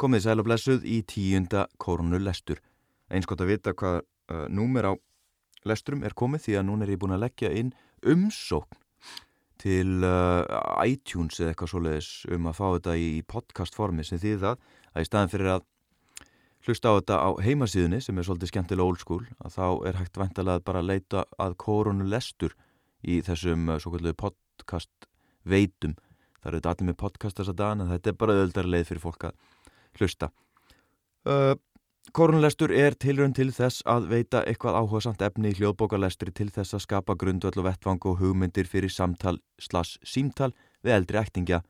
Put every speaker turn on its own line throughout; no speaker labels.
Komið sæl og blessuð í tíunda korunu lestur. Eins gott að vita hvað uh, númer á lesturum er komið því að núna er ég búin að leggja inn umsókn til uh, iTunes eða eitthvað svoleiðis um að fá þetta í podcast formi sem þýð það að í staðin fyrir að hlusta á þetta á heimasíðunni sem er svolítið skemmtilega old school að þá er hægt vantilega að bara leita að korunu lestur í þessum uh, svo kallu podcast veitum. Það eru þetta allir með podcast þess að dana þetta er bara öðuldar leið fyrir fólk að hlusta. Uh, Korunlestur er tilrönd til þess að veita eitthvað áhuga samt efni í hljóðbókarlestri til þess að skapa grundvöld og vettvang og hugmyndir fyrir samtal slass símtal við eldri ættingja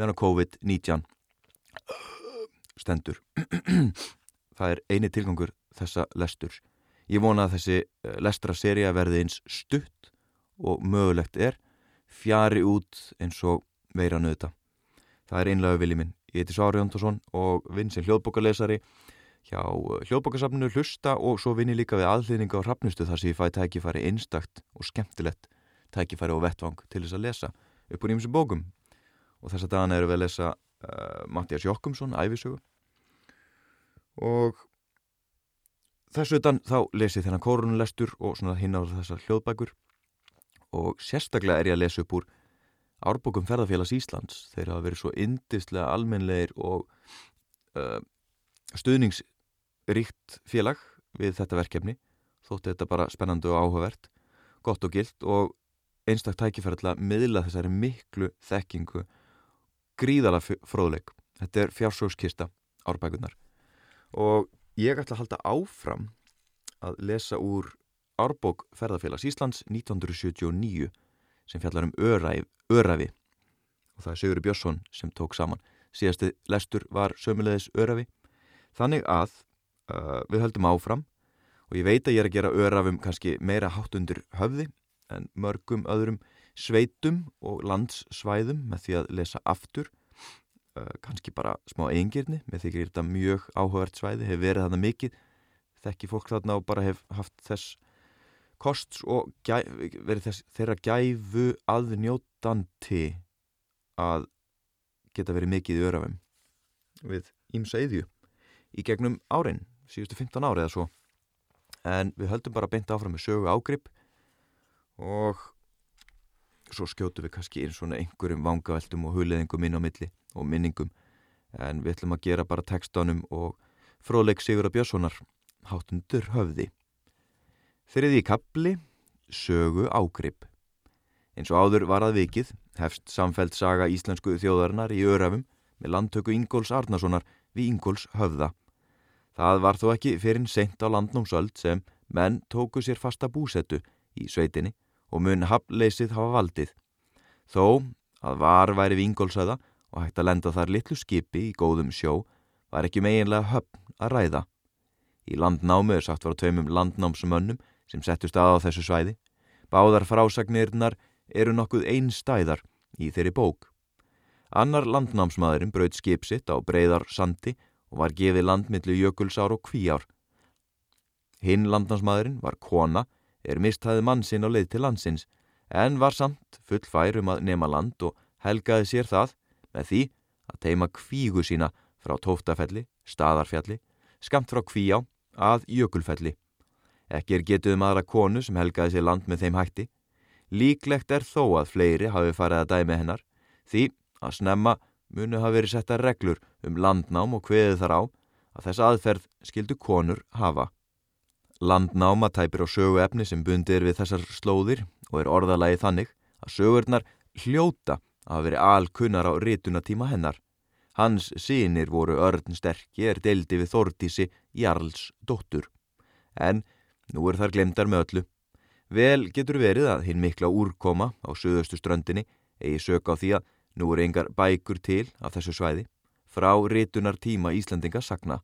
hana COVID-19 stendur. Það er eini tilgangur þessa lestur. Ég vona að þessi uh, lestra seria verði eins stutt og mögulegt er fjari út eins og meira nöðta. Það er einlega vilji minn. Ég heiti Svári Jóntásson og vinn sem hljóðbókarlesari hjá uh, hljóðbókarsafninu Hlusta og svo vinn ég líka við aðlýninga á Hrafnustu þar sem ég fæ tækifæri einstakt og skemmtilegt tækifæri og vettvang til þess að lesa upp úr ímsum bókum. Og þess að dana eru við að lesa uh, Mattias Jokkumsson, Ævisögu. Og þessu utan þá les ég þennan korunlestur og svona hinn á þessar hljóðbækur. Og sérstaklega er ég að lesa upp úr Árbókum ferðarfélags Íslands. Þeir hafa verið svo indislega almenleir og uh, stuðningsríkt félag við þetta verkefni. Þótti þetta bara spennandi og áhugavert gott og gilt og einstak að miðla þessari miklu þekkingu gríðala fróðleik. Þetta er fjársókskista árbækunar og ég ætla að halda áfram að lesa úr Árbók ferðarfélags Íslands 1979 sem fjallar um öræf Örafi og það er Sigurður Björnsson sem tók saman. Síðasti lestur var sömulegis Örafi. Þannig að uh, við höldum áfram og ég veit að ég er að gera Örafum kannski meira hátt undir höfði en mörgum öðrum sveitum og landssvæðum með því að lesa aftur. Uh, kannski bara smá eigingirni með því að þetta mjög áhugavert svæði hefur verið þarna mikið. Þekki fólk þarna og bara hef haft þess kosts og gæ, verið þess, þeirra gæfu aðnjótandi að geta verið mikið í örafum við ímsa yðju í gegnum árin, síðustu 15 ári eða svo. En við höldum bara beint áfram með sögu ágrip og svo skjótu við kannski einn svona einhverjum vangaveltum og huliðingum inn á milli og minningum. En við ætlum að gera bara textanum og fróðleik Sigur að Björnssonar hátundur höfði Þriði kapli, sögu ágrip. Eins og áður var að vikið, hefst samfelt saga íslensku þjóðarinnar í Örafum með landtöku Ingóls Arnasonar við Ingóls höfða. Það var þó ekki fyrir seint á landnómsöld sem menn tóku sér fasta búsettu í sveitinni og mun hafleysið hafa valdið. Þó að var væri við Ingólsöða og hægt að lenda þar litlu skipi í góðum sjó var ekki meginlega höfn að ræða. Í landnámu er sagt var tveimum landnámsmönnum sem settust að á þessu svæði. Báðar frásagnirnar eru nokkuð einstæðar í þeirri bók. Annar landnámsmaðurinn brauð skipsitt á breyðar sandi og var gefið landmiðlu jökulsár og kvíár. Hinn landnámsmaðurinn var kona, er mistæði mann sinn á leið til landsins, en var samt full fær um að nema land og helgaði sér það með því að teima kvígu sína frá tóftafelli, staðarfjalli, skamt frá kvíá að jökulfelli. Ekki er getuð um aðra konu sem helgaði sér land með þeim hætti. Líklegt er þó að fleiri hafi farið að dæmi hennar því að snemma munu hafi verið setta reglur um landnám og hveðið þar á að þess aðferð skildu konur hafa. Landnáma tæpir á sögu efni sem bundir við þessar slóðir og er orðalagi þannig að sögurnar hljóta að hafi verið alkunnar á rítunatíma hennar. Hans sínir voru örn sterkir er deildi við Þordísi Jarls dóttur en Nú er þar glemdar með öllu. Vel getur verið að hinn mikla úrkoma á söðustu ströndinni eigi sög á því að nú eru engar bækur til af þessu svæði frá ritunar tíma Íslandinga sagna.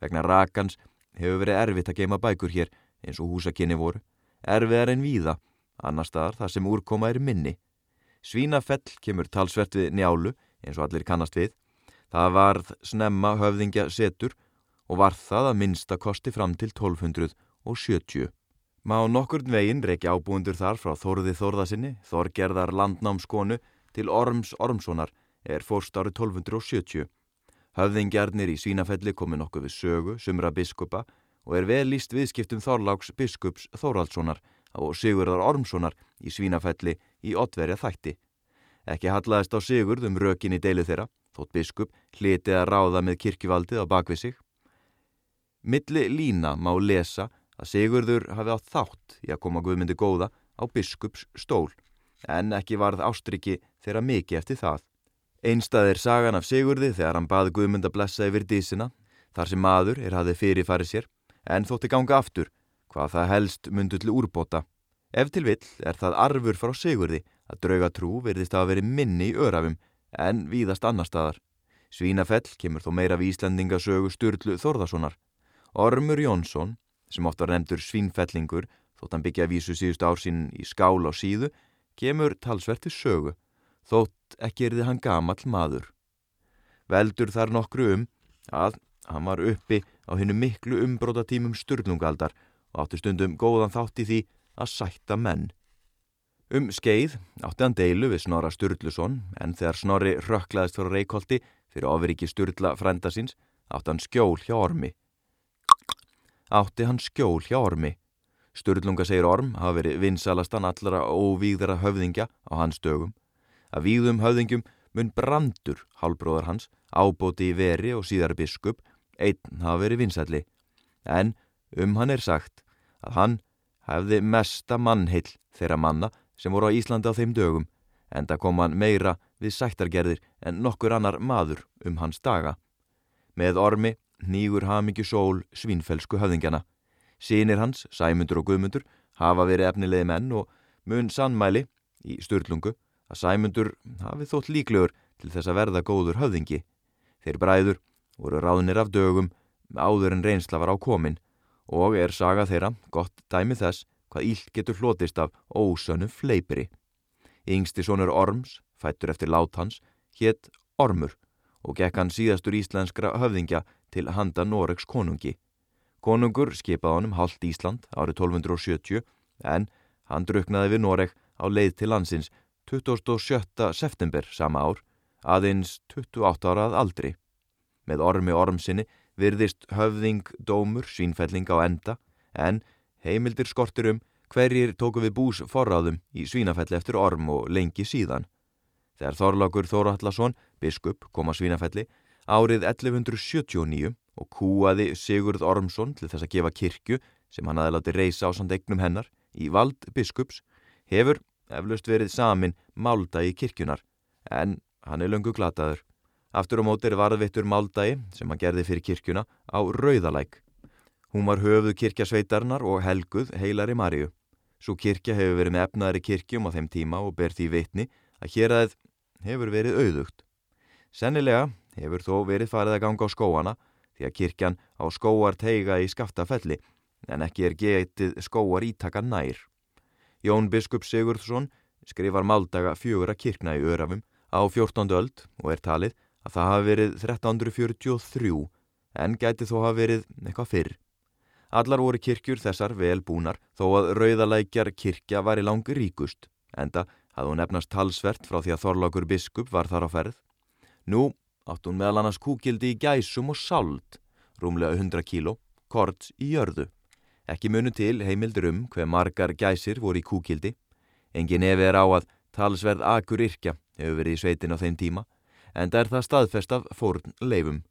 Vegna rakans hefur verið erfitt að geima bækur hér eins og húsakinni voru, erfiðar en víða, annar staðar þar sem úrkoma er minni. Svínafell kemur talsvert við njálu eins og allir kannast við. Það varð snemma höfðingja setur og var það að minnsta kosti fram til 1200 og 70. Má nokkurn veginn reykja ábúendur þar frá Þorði Þorðasinni, Þorgerðar landnámskonu til Orms Ormssonar er fórst árið 1270. Höfðingjarnir í Svínafelli komi nokkuð við sögu, sumra biskupa og er vel líst viðskiptum Þorláks biskups Þóraldssonar og Sigurðar Ormssonar í Svínafelli í Ottverja þætti. Ekki hallaðist á Sigurð um rökin í deilu þeirra, þótt biskup hlitið að ráða með kirkjuvaldið á bakvið sig. Milli lína má lesa að Sigurður hafi átt þátt í að koma Guðmyndi góða á biskups stól, en ekki varð ástriki þeirra mikið eftir það. Einstað er sagan af Sigurði þegar hann baði Guðmund að blessa yfir dísina, þar sem maður er hafið fyrirfarið sér, en þótti ganga aftur, hvað það helst mundu til úrbóta. Ef til vill er það arfur frá Sigurði að draugatrú verðist að veri minni í örafum, en víðast annar staðar. Svínafell kemur þó meira við Íslandingasögu Sturlu Þorðarssonar. Ormur Jónsson, sem oft var nefndur svínfellingur, þótt hann byggja vísu síðust ársinn í skál á síðu, kemur talsverti sögu þótt ekki erði hann gamall maður. Veldur þar nokkru um að hann var uppi á hennu miklu umbrótatímum sturnungaldar og átti stundum góðan þátt í því að sætta menn. Um skeið átti hann deilu við Snorra Sturluson en þegar Snorri rökklaðist fyrir Reykjóldi fyrir ofriki Sturla frænda síns átti hann skjól hjá ormi. Átti hann skjól hjá ormi. Sturlunga segir orm hafa verið vinsalastan allara óvíðra höfðingja á hans dögum Að víðum höfðingjum mun brandur, hálbróðar hans, ábóti í veri og síðar biskup, einn hafa verið vinsætli. En um hann er sagt að hann hefði mesta mannheill þeirra manna sem voru á Íslandi á þeim dögum, en það kom hann meira við sættargerðir en nokkur annar maður um hans daga. Með ormi nýgur hamingju sól svínfelsku höfðingjana. Sýnir hans, sæmundur og guðmundur, hafa verið efnilegi menn og mun sannmæli í störlungu að Sæmundur hafi þótt líklegur til þess að verða góður höfðingi. Þeir bræður voru ráðnir af dögum áður en reynsla var á komin og er saga þeirra gott dæmi þess hvað íll getur hlotist af ósönnu fleipri. Yngsti sonur Orms, fættur eftir lát hans, hétt Ormur og gekk hann síðastur íslenskra höfðingja til handa Noregs konungi. Konungur skipaði honum haldt Ísland árið 1270 en hann druknaði við Noreg á leið til landsins 27. september sama ár, aðeins 28 árað aldri. Með ormi ormsinni virðist höfðing dómur svínfelling á enda, en heimildir skortir um hverjir tóku við bús forráðum í svínafelli eftir orm og lengi síðan. Þegar Þorlákur Þórallarsson, biskup, kom að svínafelli árið 1179 og kúaði Sigurð Ormsson til þess að gefa kirkju sem hann aðláti reysa á sandegnum hennar í vald biskups, hefur eflaust verið samin máldagi kirkjunar, en hann er löngu glataður. Aftur á móti er varðvittur máldagi sem hann gerði fyrir kirkjuna á Rauðalæk. Hún var höfuð kirkjasveitarnar og helguð heilari Maríu. Svo kirkja hefur verið með efnaðari kirkjum á þeim tíma og ber því vitni að hér aðeð hefur verið auðugt. Sennilega hefur þó verið farið að ganga á skóana því að kirkjan á skóar teiga í skaftafelli en ekki er getið skóar ítaka nær. Jón Biskup Sigurðsson skrifar máldaga fjögur að kirkna í Örafum á 14. öld og er talið að það hafi verið 1343 en gæti þó hafi verið eitthvað fyrr. Allar voru kirkjur þessar vel búnar þó að rauðalækjar kirkja var í langi ríkust, enda hafði hún efnast talsvert frá því að Þorlákur biskup var þar á ferð. Nú átt hún meðal annars kúkildi í gæsum og sald, rúmlega 100 kíló, korts í jörðu. Ekki munu til heimildur um hver margar gæsir voru í kúkildi. Engin efi er á að talsverð akur yrkja hefur verið í sveitin á þeim tíma, en það er það staðfest af fórn leifum.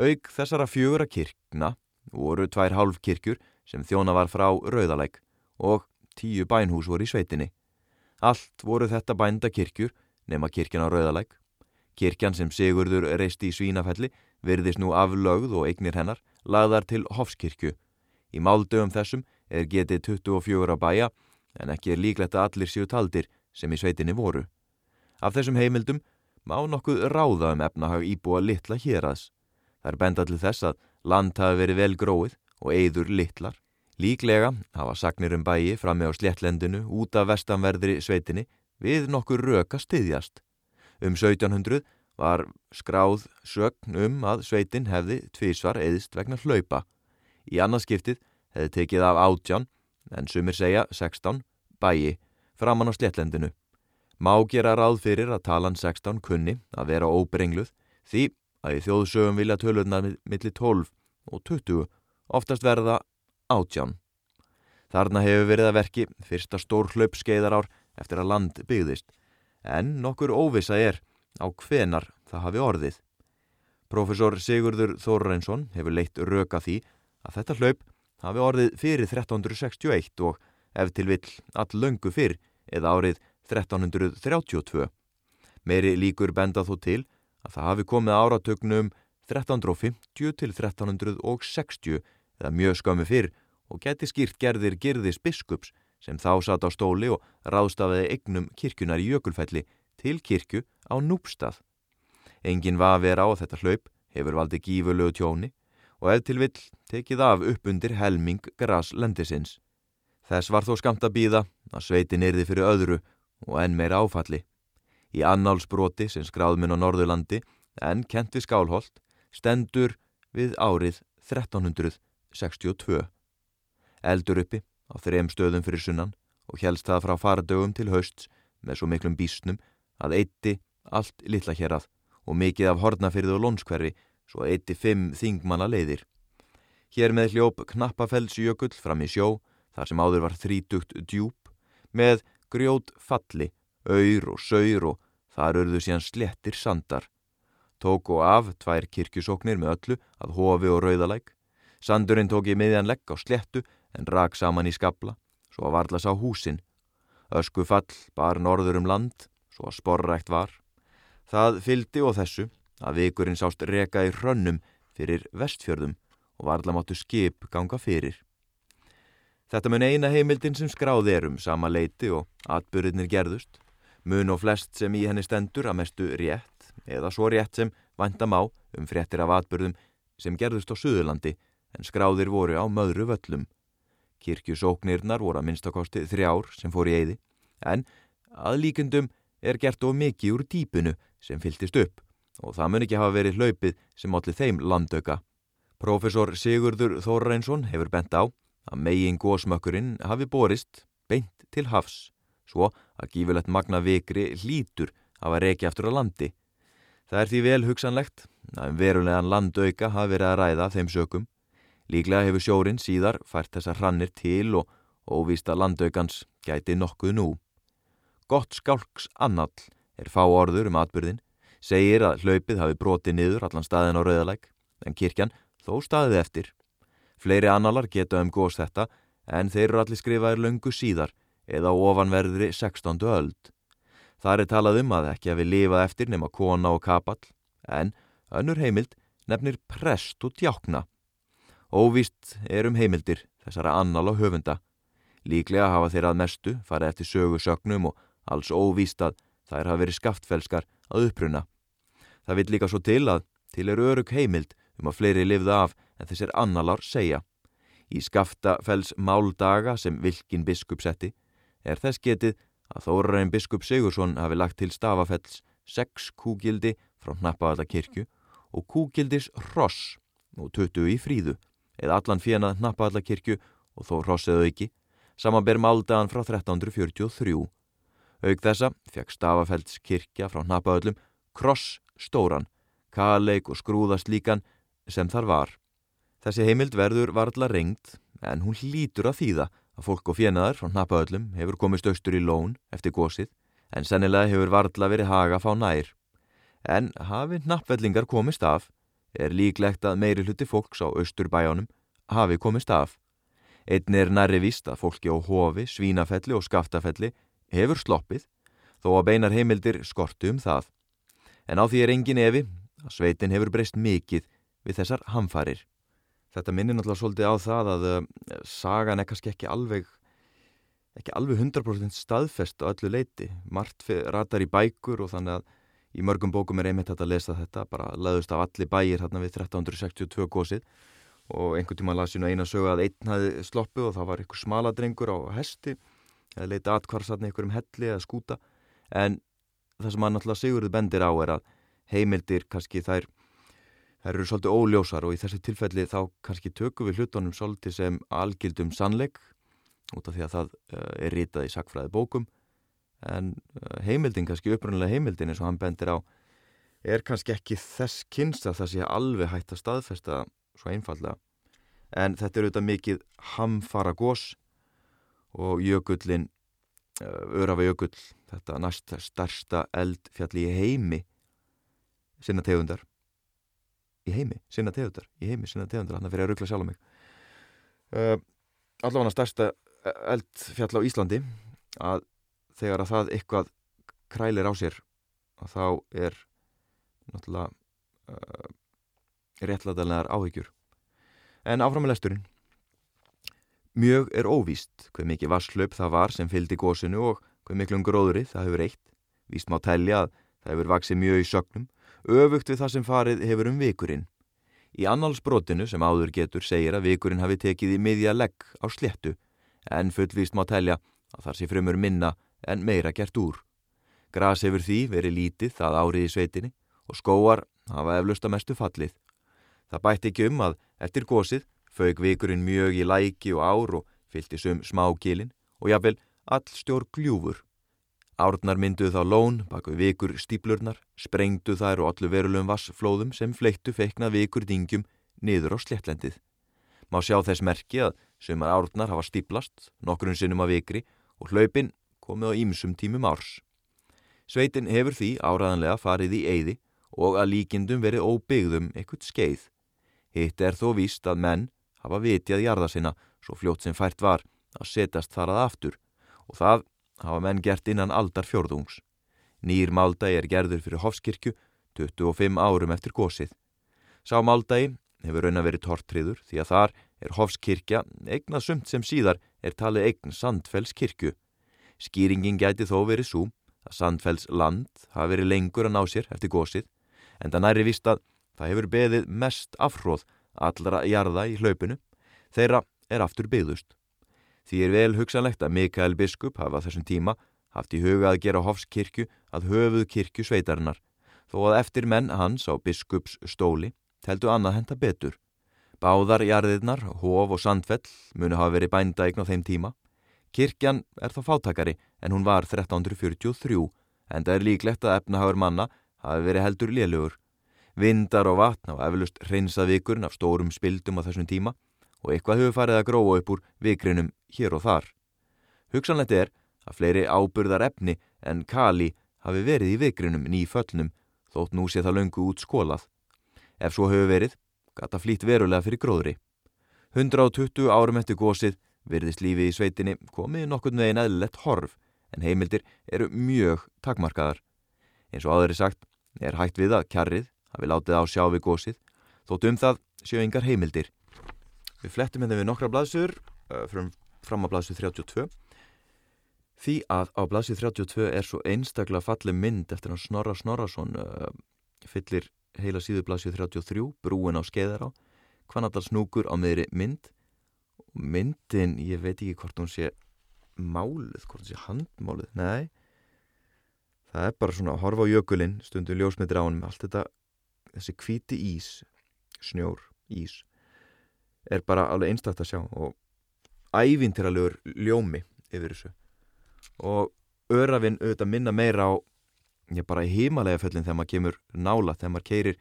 Aug þessara fjögur að kirkna voru tvær hálfkirkjur sem þjóna var frá Rauðalæk og tíu bænhús voru í sveitinni. Allt voru þetta bænda kirkjur nema kirkjan á Rauðalæk. Kirkjan sem Sigurður reisti í Svínafelli virðist nú aflögð og eignir hennar lagðar til Hofskirkju Í máldögum þessum er getið 24 á bæja en ekki er líklegt að allir séu taldir sem í sveitinni voru. Af þessum heimildum má nokkuð ráða um efnahag íbúa litla héraðs. Það er benda til þess að land hafi verið vel gróið og eigður litlar. Líklega hafa sagnir um bæi fram með á sléttlendinu út af vestanverðri sveitinni við nokkur röka styðjast. Um 1700 var skráð sögn um að sveitin hefði tvísvar eðist vegna hlaupa Í annarskiptið hefði tekið af átján, en sumir segja 16, bæi, framann á sléttlendinu. Má gera ráð fyrir að talan 16 kunni að vera óbrengluð því að í þjóðsögum vilja tölurnar millir 12 og 20 oftast verða átján. Þarna hefur verið að verki fyrsta stór hlaup skeiðar ár eftir að land byggðist, en nokkur óvisa er á hvenar það hafi orðið. Profesor Sigurður Þorreinsson hefur leitt röka því að þetta hlaup hafi orðið fyrir 1361 og ef til vill all löngu fyrr eða árið 1332. Meiri líkur benda þó til að það hafi komið áratögnum 1350 til 1360 eða mjög skömmu fyrr og geti skýrt gerðir girðis biskups sem þá satt á stóli og ráðstafiði eignum kirkjunar í Jökulfelli til kirkju á Núpstað. Engin var að vera á þetta hlaup, hefur valdið gífurlegu tjóni og ef til vill tekið af upp undir helming graslendisins. Þess var þó skamt að býða að sveitin erði fyrir öðru og enn meira áfalli. Í annálsbroti sem skráðminn á Norðurlandi en kent við Skálholt stendur við árið 1362. Eldur uppi á þrem stöðum fyrir sunnan og helst það frá faradögum til hausts með svo miklum bísnum að eitti allt litla hérað og mikið af hornafyrðu og lónskverfi svo eitti fimm þingmanna leiðir. Hér með hljóp Knappafeldsjökull fram í sjó þar sem áður var þrítugt djúb, með grjót falli, auður og saur og þar örðu síðan slettir sandar. Tók og af tvær kirkjusóknir með öllu að hofi og rauðalæk. Sandurinn tók í miðjan legg á slettu en rak saman í skabla, svo að varlas á húsin. Ösku fall bar norður um land, svo sporrækt var. Það fyldi og þessu að vikurinn sást reka í hrönnum fyrir vestfjörðum og varla máttu skip ganga fyrir. Þetta mun eina heimildin sem skráði er um sama leiti og atbyrðinir gerðust, mun og flest sem í henni stendur að mestu rétt eða svo rétt sem vandam á um fréttir af atbyrðum sem gerðust á Suðurlandi en skráðir voru á möðru völlum. Kirkjusóknirnar voru að minnstakosti þrjár sem fór í eyði en að líkendum er gert of mikið úr dýpunu sem fyltist upp og það mun ekki hafa verið hlaupið sem allir þeim landauka. Profesor Sigurður Þórreinsson hefur bent á að megin gósmökkurinn hafi borist beint til hafs, svo að gífurlegt magna vikri hlítur af að reykja eftir á landi. Það er því vel hugsanlegt að um verulegan landauka hafi verið að ræða þeim sökum. Líklega hefur sjórin síðar fært þessar hrannir til og óvísta landaukans gæti nokkuð nú. Gott skálks annall er fá orður um atbyrðin, segir að hlaupið hafi brotið niður allan staðin á rauðalæk, en kirkjan þó staðið eftir. Fleiri annalar geta um gós þetta en þeir eru allir skrifaðir löngu síðar eða ofanverðri 16. öld. Það er talað um að ekki að við lifa eftir nema kona og kapall en önnur heimild nefnir prest og djákna. Óvíst er um heimildir þessara annal og höfunda. Líklega hafa þeir að mestu farið eftir sögusögnum og alls óvíst að þær hafa verið skaftfelskar að uppruna. Það vil líka svo til að til eru örug heimild um að fleiri lifða af en þessir annalar segja. Í skaftafells máldaga sem Vilkin biskup setti er þess getið að Þóraræn biskup Sigursson hafi lagt til stafafells sex kúgildi frá Hnappavallarkirkju og kúgildis Ross og tötu í fríðu eða allan fjena Hnappavallarkirkju og þó Ross eða ekki samanber máldagan frá 1343. Aug þessa fekk stafafells kirkja frá Hnappavallum kross stóran, kaleik og skrúðast líkan sem þar var. Þessi heimild verður varðla rengt en hún hlýtur að þýða að fólk og fjenaðar frá Hnapaöllum hefur komist austur í lón eftir gósið en sennilega hefur varðla verið haga fá nær. En hafi Hnapvellingar komist af er líklegt að meiri hluti fólks á austurbæjónum hafi komist af. Einn er næri vist að fólki á hofi, svínafelli og skaftafelli hefur sloppið þó að beinar heimildir skortu um það. En á því er engin evi að sveitin hefur breyst mikið við þessar hamfarir. Þetta minnir náttúrulega svolítið á það að uh, sagan er kannski ekki alveg ekki alveg 100% staðfest á öllu leiti. Mart ratar í bækur og þannig að í mörgum bókum er einmitt að lesa þetta, bara laðust af allir bæir hérna við 1362 gósið og einhvern tíma las ég nú eina sögu að einn hafi sloppu og það var einhver smaladrengur á hesti eða leita atkvarsatni einhver um helli eða skúta. En það sem að náttúrulega Sigurður bendir á er að heimildir kannski þær þær eru svolítið óljósar og í þessu tilfelli þá kannski tökum við hlutunum svolítið sem algildum sannleik út af því að það uh, er rítað í sakfræði bókum en uh, heimildin, kannski upprunnulega heimildin eins og hann bendir á er kannski ekki þess kynst að það sé alveg hægt að staðfesta svo einfallega en þetta er auðvitað mikið hamfara gós og jökullin Örafa jökull þetta næst starsta eldfjalli í heimi sinna tegundar. Í heimi, sinna tegundar í heimi, sinna tegundar, hann er fyrir að ruggla sjálf á mig. Uh, allavega starsta eldfjall á Íslandi að þegar að það eitthvað krælir á sér að þá er náttúrulega uh, réttlæðanlegar áhyggjur en áfram með lesturinn Mjög er óvíst hver mikið vasslaup það var sem fylgdi gósinu og hver miklum gróðri það hefur eitt. Víst má telja að það hefur vaksið mjög í sögnum, öfugt við það sem farið hefur um vikurinn. Í annálsbrotinu sem áður getur segir að vikurinn hafi tekið í miðja legg á sléttu, en fullvíst má telja að þar sé frumur minna en meira gert úr. Gras hefur því verið lítið það árið í sveitinni og skóar hafa eflust að mestu fallið. Það bætti ekki um að eftir gósið Fauk vikurinn mjög í læki og ár og fylgti sum smákilin og jáfnvel all stjór gljúfur. Árnar mynduð þá lón bak við vikur stíplurnar, sprengdu þær og allu verulegum vassflóðum sem fleittu feikna vikur dingjum niður á sléttlendið. Má sjá þess merki að sumar árnar hafa stíplast, nokkurun sinnum að vikri og hlaupin komið á ímsum tímum árs. Sveitin hefur því áraðanlega farið í eyði og að líkindum verið óbyggðum ekkert skeið. Hitt er þó víst að menn hafa vitjað jarða sinna svo fljótt sem fært var að setjast þar að aftur og það hafa menn gert innan aldar fjörðungs. Nýr máldagi er gerður fyrir Hofskirkju 25 árum eftir gósið. Sá máldagi hefur raun að verið tortriður því að þar er Hofskirkja eignað sumt sem síðar er talið eign Sandfells kirkju. Skýringin gæti þó verið svo að Sandfells land hafi verið lengur að ná sér eftir gósið en það næri vist að það hefur beðið mest afhróð allra jarða í hlaupinu, þeirra er aftur byggðust. Því er vel hugsanlegt að Mikael Biskup hafa þessum tíma haft í huga að gera Hofskirkju að höfuð kirkju sveitarinnar, þó að eftir menn hans á Biskups stóli teldu annað henda betur. Báðar jarðirnar, Hof og Sandfell munu hafa verið bændaegn á þeim tíma. Kirkjan er þá fátakari en hún var 1343 en það er líklegt að efnahagur manna hafi verið heldur lélugur. Vindar og vatn á eflust hreinsað vikurinn af stórum spildum á þessum tíma og eitthvað hefur farið að gróa upp úr vikrinum hér og þar. Hugsanlegt er að fleiri ábyrðar efni en kali hafi verið í vikrinum ný föllnum þótt nú sé það löngu út skólað. Ef svo hefur verið, gata flýtt verulega fyrir gróðri. 120 árum eftir gósið virðist lífi í sveitinni komið nokkur veginn eðlilegt horf en heimildir eru mjög takmarkaðar. Eins og aðri sagt er hægt við að kjarrið hafi látið á sjá við gósið, þótt um það séu yngar heimildir. Við flettum hérna við nokkra blaðsur, uh, fram, á blaðsur 32. Því að á blaðsur 32 er svo einstaklega falli mynd eftir hann Snorra Snorrason, uh, fyllir heila síðu blaðsur 33, brúin á skeiðar á, Kvanadal snúkur á meðri mynd. Myndin, ég veit ekki hvort hún sé málið, hvort hún sé handmálið, nei. Það er bara svona að horfa á jökulinn, stundum ljósmyndir á hann, allt þetta þessi kvíti ís snjór, ís er bara alveg einstakta að sjá og ævintiralegur ljómi yfir þessu og örafinn auðvitað minna meira á já bara í heimalega fellin þegar maður kemur nála, þegar maður keirir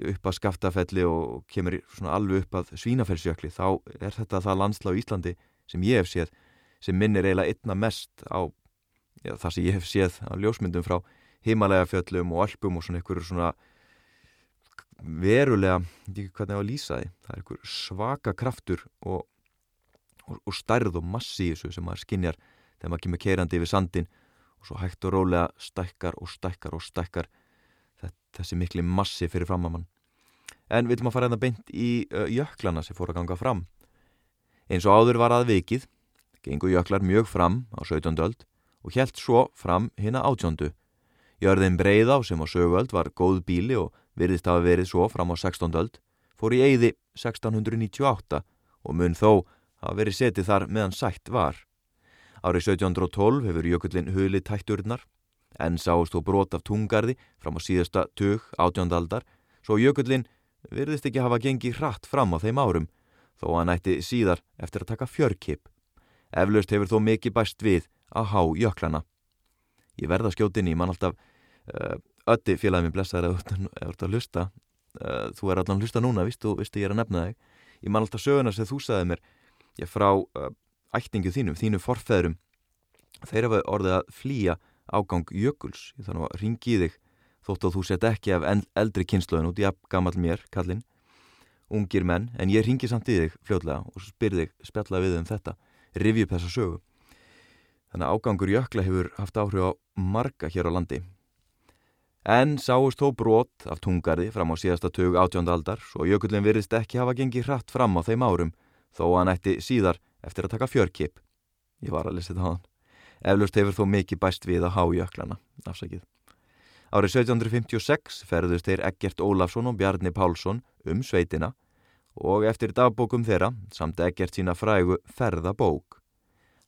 upp að skaftafelli og kemur alveg upp að svínafellsjökli þá er þetta það landslá í Íslandi sem ég hef séð sem minnir eiginlega einna mest á já, það sem ég hef séð á ljósmyndum frá heimalega fellum og alpum og svona einhverju svona verulega, ekki hvernig ég var að lýsa því það er einhver svaka kraftur og, og, og stærð og massi í þessu sem maður skinjar þegar maður kemur keirandi yfir sandin og svo hægt og rólega stækkar og stækkar og stækkar þessi mikli massi fyrir fram að mann en við viljum að fara hérna beint í uh, jöklana sem fór að ganga fram eins og áður var að vikið gengur jöklar mjög fram á 17. öld og helt svo fram hérna átjóndu Jörðin Breiðá sem á sögöld var góð bíli og virðist hafa verið svo fram á 16. öld, fór í eigði 1698 og mun þó hafa verið setið þar meðan sætt var. Árið 1712 hefur jökullin hulið tætturnar, en sást og brot af tungarði fram á síðasta tug átjóndaldar, svo jökullin virðist ekki hafa gengið hratt fram á þeim árum, þó hann ætti síðar eftir að taka fjörkip. Eflaust hefur þó mikið bæst við að há jöklana. Ég verða skjótinni, mann alltaf uh, ötti félagið mér blessaður þú ert að hlusta uh, þú er allan að hlusta núna, vistu, vistu ég er að nefna þig ég man alltaf söguna sem þú sagði mér ég frá uh, ætningu þínum, þínu forfæðurum þeir hafa orðið að flýja ágang jökuls ég þannig að ringi í þig þótt að þú set ekki af eldri kynsluðin út í gammal mér, kallinn ungir menn, en ég ringi samt í þig fljóðlega og spyr þig spjalla við um þetta rivju upp þessa sögu þannig að ágangur jökla hefur haft áhrif á marga hér á landi En sáist þó brot af tungarði fram á síðasta tög átjóndaldar svo jökullin virðist ekki hafa gengið hratt fram á þeim árum þó að hann ætti síðar eftir að taka fjörkip. Ég var að lesa þetta á hann. Eflust hefur þó mikið bæst við að há jöklana, afsakið. Árið 1756 ferðust þeir Eggert Ólafsson og Bjarni Pálsson um sveitina og eftir dagbókum þeirra samt Eggert sína frægu ferðabók.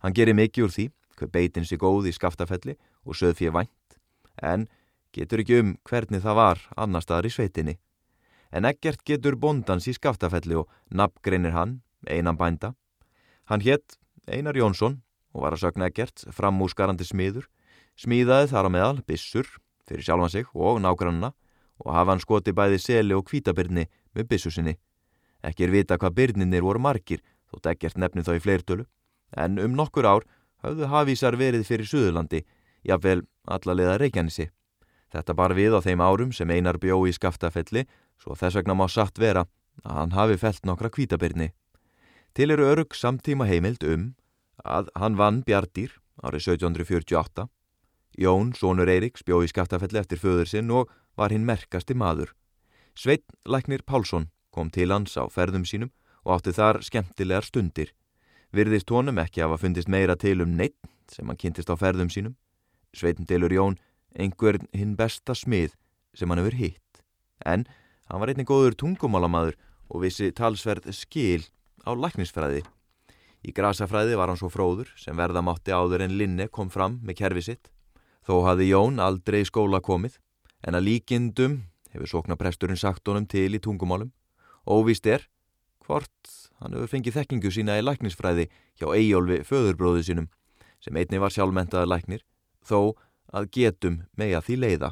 Hann gerir mikið úr því, hver beitin sig góð í skaftafelli og söð fyrir vænt, en getur ekki um hvernig það var annar staðar í sveitinni. En ekkert getur bondans í skaftafelli og nafngreinir hann, einan bænda. Hann hétt Einar Jónsson og var að sögna ekkert framúsgarandi smiður, smíðaði þar á meðal bissur fyrir sjálfan sig og nágrannina og hafa hann skoti bæði seli og kvítabirni með bissu sinni. Ekki er vita hvað byrninir voru margir þótt ekkert nefni þá í fleirtölu, en um nokkur ár hafðu hafísar verið fyrir Suðurlandi, jáfnvel allalega Reykjanesi. Þetta bar við á þeim árum sem einar bjó í skaftafelli svo þess vegna má satt vera að hann hafi felt nokkra kvítabirni. Til eru örug samtíma heimild um að hann vann Bjardýr árið 1748. Jón, sonur Eiriks, bjó í skaftafelli eftir föður sinn og var hinn merkasti maður. Sveit Læknir Pálsson kom til hans á ferðum sínum og átti þar skemmtilegar stundir. Virðist honum ekki hafa fundist meira til um neitt sem hann kynntist á ferðum sínum. Sveitin tilur Jón einhvern hinn besta smið sem hann hefur hitt. En hann var einnig góður tungumálamadur og vissi talsverð skil á læknisfræði. Í grasafræði var hann svo fróður sem verða mátti áður en Linne kom fram með kerfi sitt. Þó hafði Jón aldrei í skóla komið, en að líkindum hefur sóknapresturinn sagt honum til í tungumálum. Óvist er hvort hann hefur fengið þekkingu sína í læknisfræði hjá Eyjólfi föðurbróðu sínum, sem einni var sjálfmentaði læknir, þó að getum með að því leiða.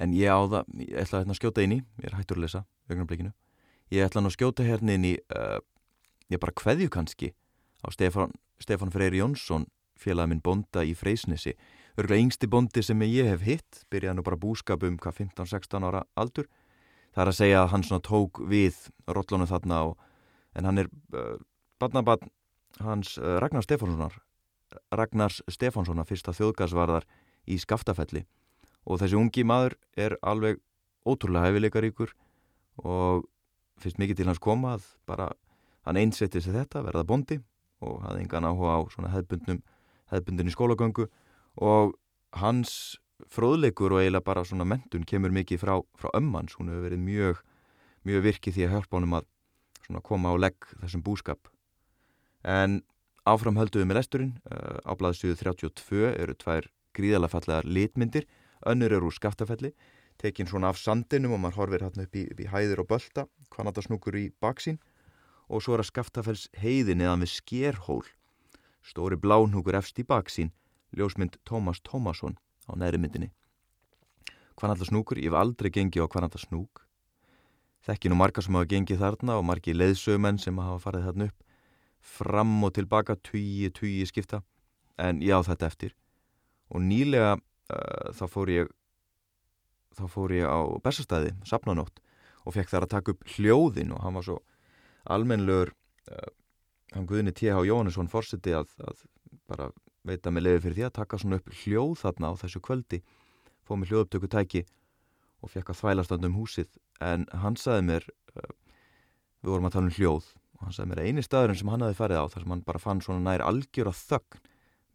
En ég á það, ég ætla hérna að skjóta inn í, ég er hættur að lesa, augnablikinu, ég ætla að skjóta hérna inn í, uh, ég bara kveðju kannski á Stefan, Stefan Freyri Jónsson, félagin minn bonda í Freysnesi, örgulega yngsti bondi sem ég hef hitt, byrjaði nú bara búskap um hvað 15-16 ára aldur, það er að segja að hann svona tók við rollunum þarna og, en hann er uh, badnabann hans uh, Ragnar Stefánssonar Ragnars Stefánssona fyrsta þjóðgasvarðar í skaftafelli. Og þessi ungi maður er alveg ótrúlega hefileikaríkur og finnst mikið til hans koma að bara hann einsetti sig þetta, verða bondi og hafði engan áhuga á svona hefbundnum hefbundin í skólagöngu. Og hans fróðleikur og eiginlega bara svona mentun kemur mikið frá, frá ömmans, hún hefur verið mjög mjög virkið því að hjálpa honum að svona koma á legg þessum búskap. En Áfram hölduðum við lesturinn, uh, á blaðsjöðu 32 eru tvær gríðalega fallegar litmyndir, önnur eru úr skaftafelli, tekinn svona af sandinum og maður horfir hérna upp í, upp í hæðir og bölta, kvanatarsnúkur í baksín og svo er að skaftafells heiði neðan við skerhól, stóri blánúkur efst í baksín, ljósmynd Tómas Tómasson á næri myndinni. Kvanatarsnúkur, ég hef aldrei gengið á kvanatarsnúk, þekki nú marga sem hafa gengið þarna og margi leðsögumenn sem hafa farið þarna upp, fram og tilbaka tugi, tugi skipta. En ég á þetta eftir. Og nýlega uh, þá fór ég þá fór ég á Bessastæði sapnanótt og fekk þar að taka upp hljóðin og hann var svo almenlur uh, hann Guðni T.H. Jóhannesson fórseti að, að bara veita með lefi fyrir því að taka svona upp hljóð þarna á þessu kvöldi fóð með hljóðuptöku tæki og fekk að þvælast um húsið en hann saði mér uh, við vorum að tala um hljóð og hann sagði mér eini staðurinn sem hann hafi farið á þar sem hann bara fann svona nær algjör að þögn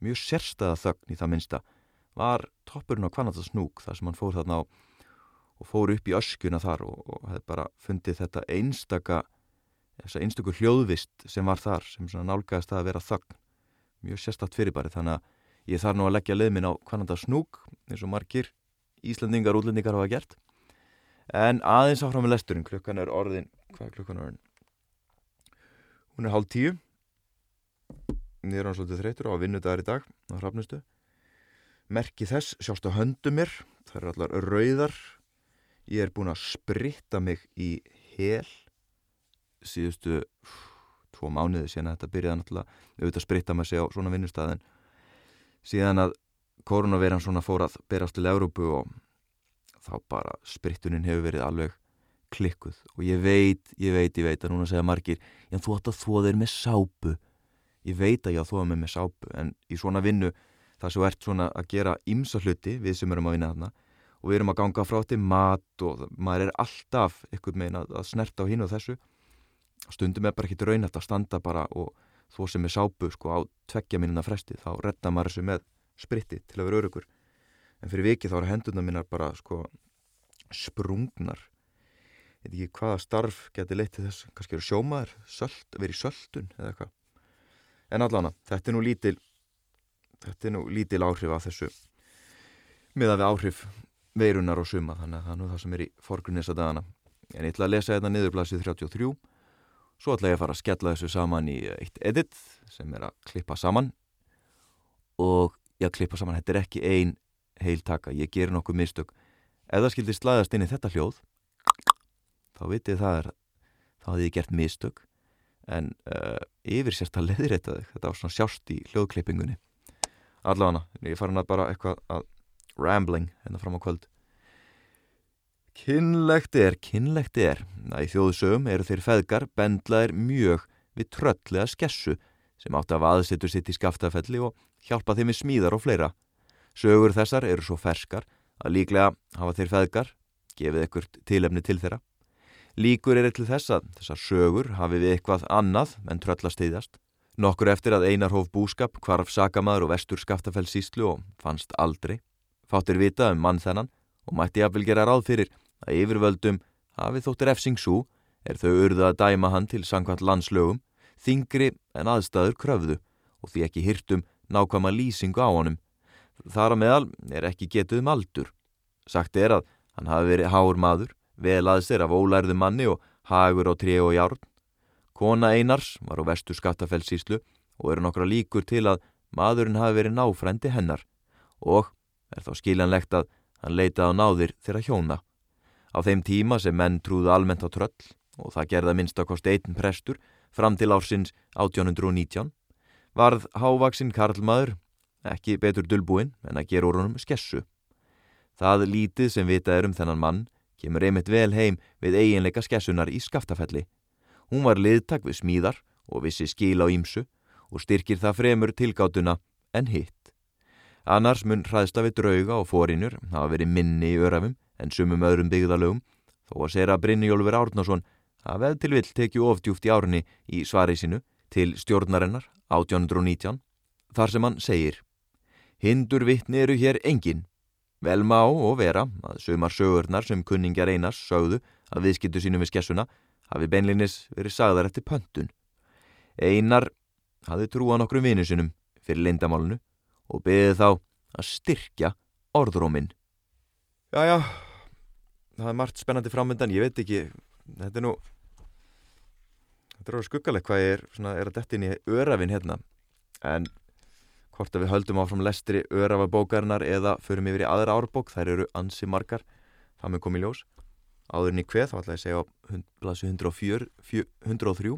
mjög sérstæða þögn í það minnsta var toppurinn á Kvanatarsnúk þar sem hann fór þarna á og fór upp í öskuna þar og, og hefði bara fundið þetta einstaka þessa einstakur hljóðvist sem var þar sem nálgæðist að vera þögn. Mjög sérstætt fyrirbæri þannig að ég þarf nú að leggja leðminn á Kvanatarsnúk eins og margir Íslandingar útlendingar hafa gert. En aðeins áfram með lesturinn klukkan er orðin hvað er klukkan orðin? Hún er hálf tíu. Ég er svolítið þreytur á að vinna dagar í dag á hrafnustu. Merki þess sjást á höndu mér, það eru allar rauðar. Ég er búin að spritta mig í hel síðustu tvo mánuði síðan að þetta byrjaði náttúrulega auðvitað að spritta maður sig á svona vinnustæðin síðan að koronaviran svona fór að berast til Európu og þá bara sprittunin hefur verið alveg klikkuð. Og ég veit, ég veit, ég veit að núna segja margir, já þú ætti að þóða þér með sápu. Ég veit að ég að þóða mig með sápu en í svona vinnu það svo ert svona að gera ymsa hluti við sem erum að vinna þarna og við erum að ganga frá til mat og maður er alltaf ykkur megin að, að snerta á hínu og þessu stundum er bara ekki raunætt að standa bara og þó sem er sápu sko á tveggja mínuna fresti. Þá redda maður þessu með spritti til að vera örugur en fyrir viki þá eru hendurna mínar bara sko sprungnar. Ég veit ekki hvaða starf geti leitt þess, kannski eru sjómaður verið söldun eða eitthvað. En allan að þetta er nú lítil þetta er nú lítil áhrif af þessu með að við áhrif veirunar og suma. Þannig að það er nú það sem er í forgrunni þessa dagana. En ég ætla að lesa þetta niðurblasið 33 svo ætla ég að fara að skella þessu saman í eitt edit sem er að klippa saman. Og ég að klippa saman, þetta er ekki ein heiltaka, ég ger nokkuð mistök. Ef það skildi slæðast inn í þetta hljóð þá vitið það er þá hafði ég gert mistök. En uh, yfir sérst að leðir þetta var svona sjást í hljóðklippingunni. Allavega, ég fara hann að bara eitthvað að rambling hérna fram á kvöld Kinnlegt er, kinnlegt er að í þjóðsögum eru þeir feðgar bendlaðir mjög við tröllega skessu sem átt að aðsettur sitt í skaftafelli og hjálpa þeim við smíðar og fleira. Sögur þessar eru svo ferskar að líklega hafa þeir feðgar gefið ekkert tilefni til þeirra. Líkur er til þess að þessar sögur hafi við eitthvað annað en tröllasteyðast. Nokkur eftir að Einarhof búskap kvarf sakamaður og vestur skaftafells síslu og fannst aldrei. Fáttir vita um mann þennan og mætti jafnvel gera ráð fyrir að yfirvöldum hafi þóttir efsing svo er þau urða að dæma hann til sangkvæmt landslögum, þingri en aðstæður kröfðu og því ekki hirtum nákvæma lýsingu á honum. Þar að meðal er ekki getuð um aldur. Sagt er að hann hafi verið háur maður, vel aðsir af ólærðu manni og hagur á tré og járn. Kona Einars var á vestu skattafellsíslu og eru nokkra líkur til að maðurinn hafi verið náfrændi hennar og er þá skiljanlegt að hann leitað á náðir þeirra hjóna. Á þeim tíma sem menn trúðu almennt á tröll og það gerða minnst að kosti einn prestur fram til ársins 1819 varð hávaksinn Karlmaður ekki betur dölbúinn en að gera úr honum skessu. Það lítið sem vitað er um þennan mann kemur einmitt vel heim við eiginleika skessunar í skaftafelli. Hún var liðtak við smíðar og vissi skil á ímsu og styrkir það fremur tilgátuna en hitt. Annars mun hraðsla við drauga og fórinur hafa verið minni í örafum en sumum öðrum byggðalögum þó að segja Brynjólfur Árnason að veð til vill tekju ofdjúft í árunni í svarið sinu til stjórnarinnar 1819 þar sem hann segir Hindur vittni eru hér engin. Vel má og vera að sumar sögurnar sem kunningjar einas sögðu að viðskiptu sínum við skessuna hafi beinleinis verið sagðar eftir pöntun. Einar hafi trúan okkur um vinnu sinum fyrir lindamálunu og beðið þá að styrkja orðróminn. Jæja, það er margt spennandi framöndan, ég veit ekki, þetta er nú, þetta er alveg skuggalegt hvað ég er, svona, er að detta inn í örafinn hérna, en hvort að við höldum áfram lestri örafabókarinnar eða förum yfir í aðra árbók, þær eru ansi margar, það mun komið ljós. Áðurinn í hveð, þá ætla ég að segja á blasu 104, 103,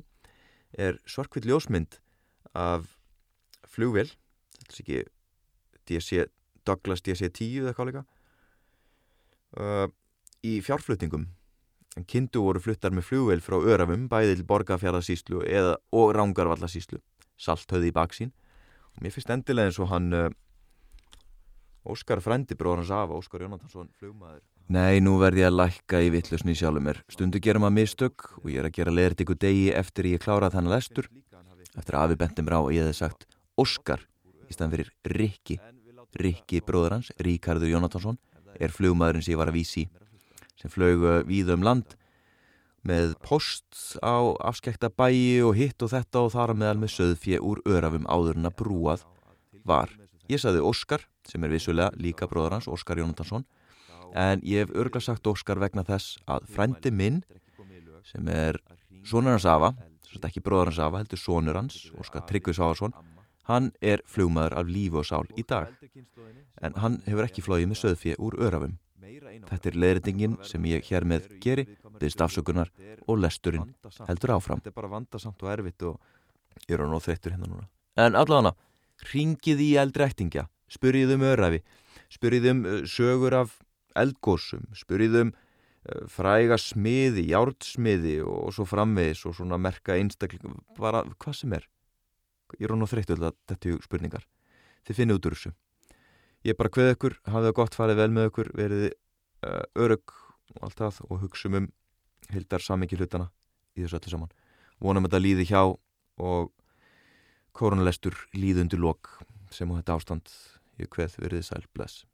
er svarkvill ljósmynd af flugvél, þetta er ekki DC, Douglas DC-10 eða hvað líka, uh, í fjárflutningum. Kindu voru fluttar með flugvel frá Örafum bæði til Borgafjörðarsíslu og Rángarvallasíslu salthauði í baksín og mér finnst endilega eins og hann uh, Óskar Frendi bróður hans af Óskar Jónatansson flugmaður. Nei, nú verð ég að lækka í vittlusni sjálfur mér. Stundu gerum að mistök og ég er að gera leðert ykkur degi eftir ég klára þannig lestur. Eftir að afi bentum rá og ég hef sagt Óskar í staðan fyrir Rikki. Rikki bróður hans, Ríkardur Jónatansson er flugmaðurinn sem ég var að vísi sem flög við um land með post á afskekta bæi og hitt og þetta og þar meðal með söðfje úr örafum áðurinn að brúað var. Ég saði Óskar sem er vissulega líka bróður hans, Óskar Jónatansson en ég hef örgla sagt Óskar vegna þess að frendi minn sem er sonur hans afa, ekki bróður hans afa, heldur sonur hans, Óskar Tryggvi Sávarsson Hann er flugmaður af lífi og sál í dag, en hann hefur ekki flóið með söðfið úr örafum. Þetta er leðritingin sem ég hér með geri, byggst afsökunar og lesturinn heldur áfram. Þetta er bara vandasamt og erfitt og ég er á nóð þreyttur hérna núna. En allavega, ringið í eldræktingja, spurðið um örafi, spurðið um uh, sögur af eldgósum, spurðið um uh, fræga smiði, járdsmiði og svo framvegis og svona merka einstakling, bara hvað sem er. Ég er á nóð þreyttur þetta spurningar. Þið finnið út úr þessu. Ég bara hveð ykkur, hafið það gott, farið vel með ykkur, verið uh, örug og allt það og hugsa um hildar samingi hlutana í þessu öllu saman. Vonum að þetta líði hjá og koronalestur líðundur lok sem á þetta ástand ég hveð verið sæl bless.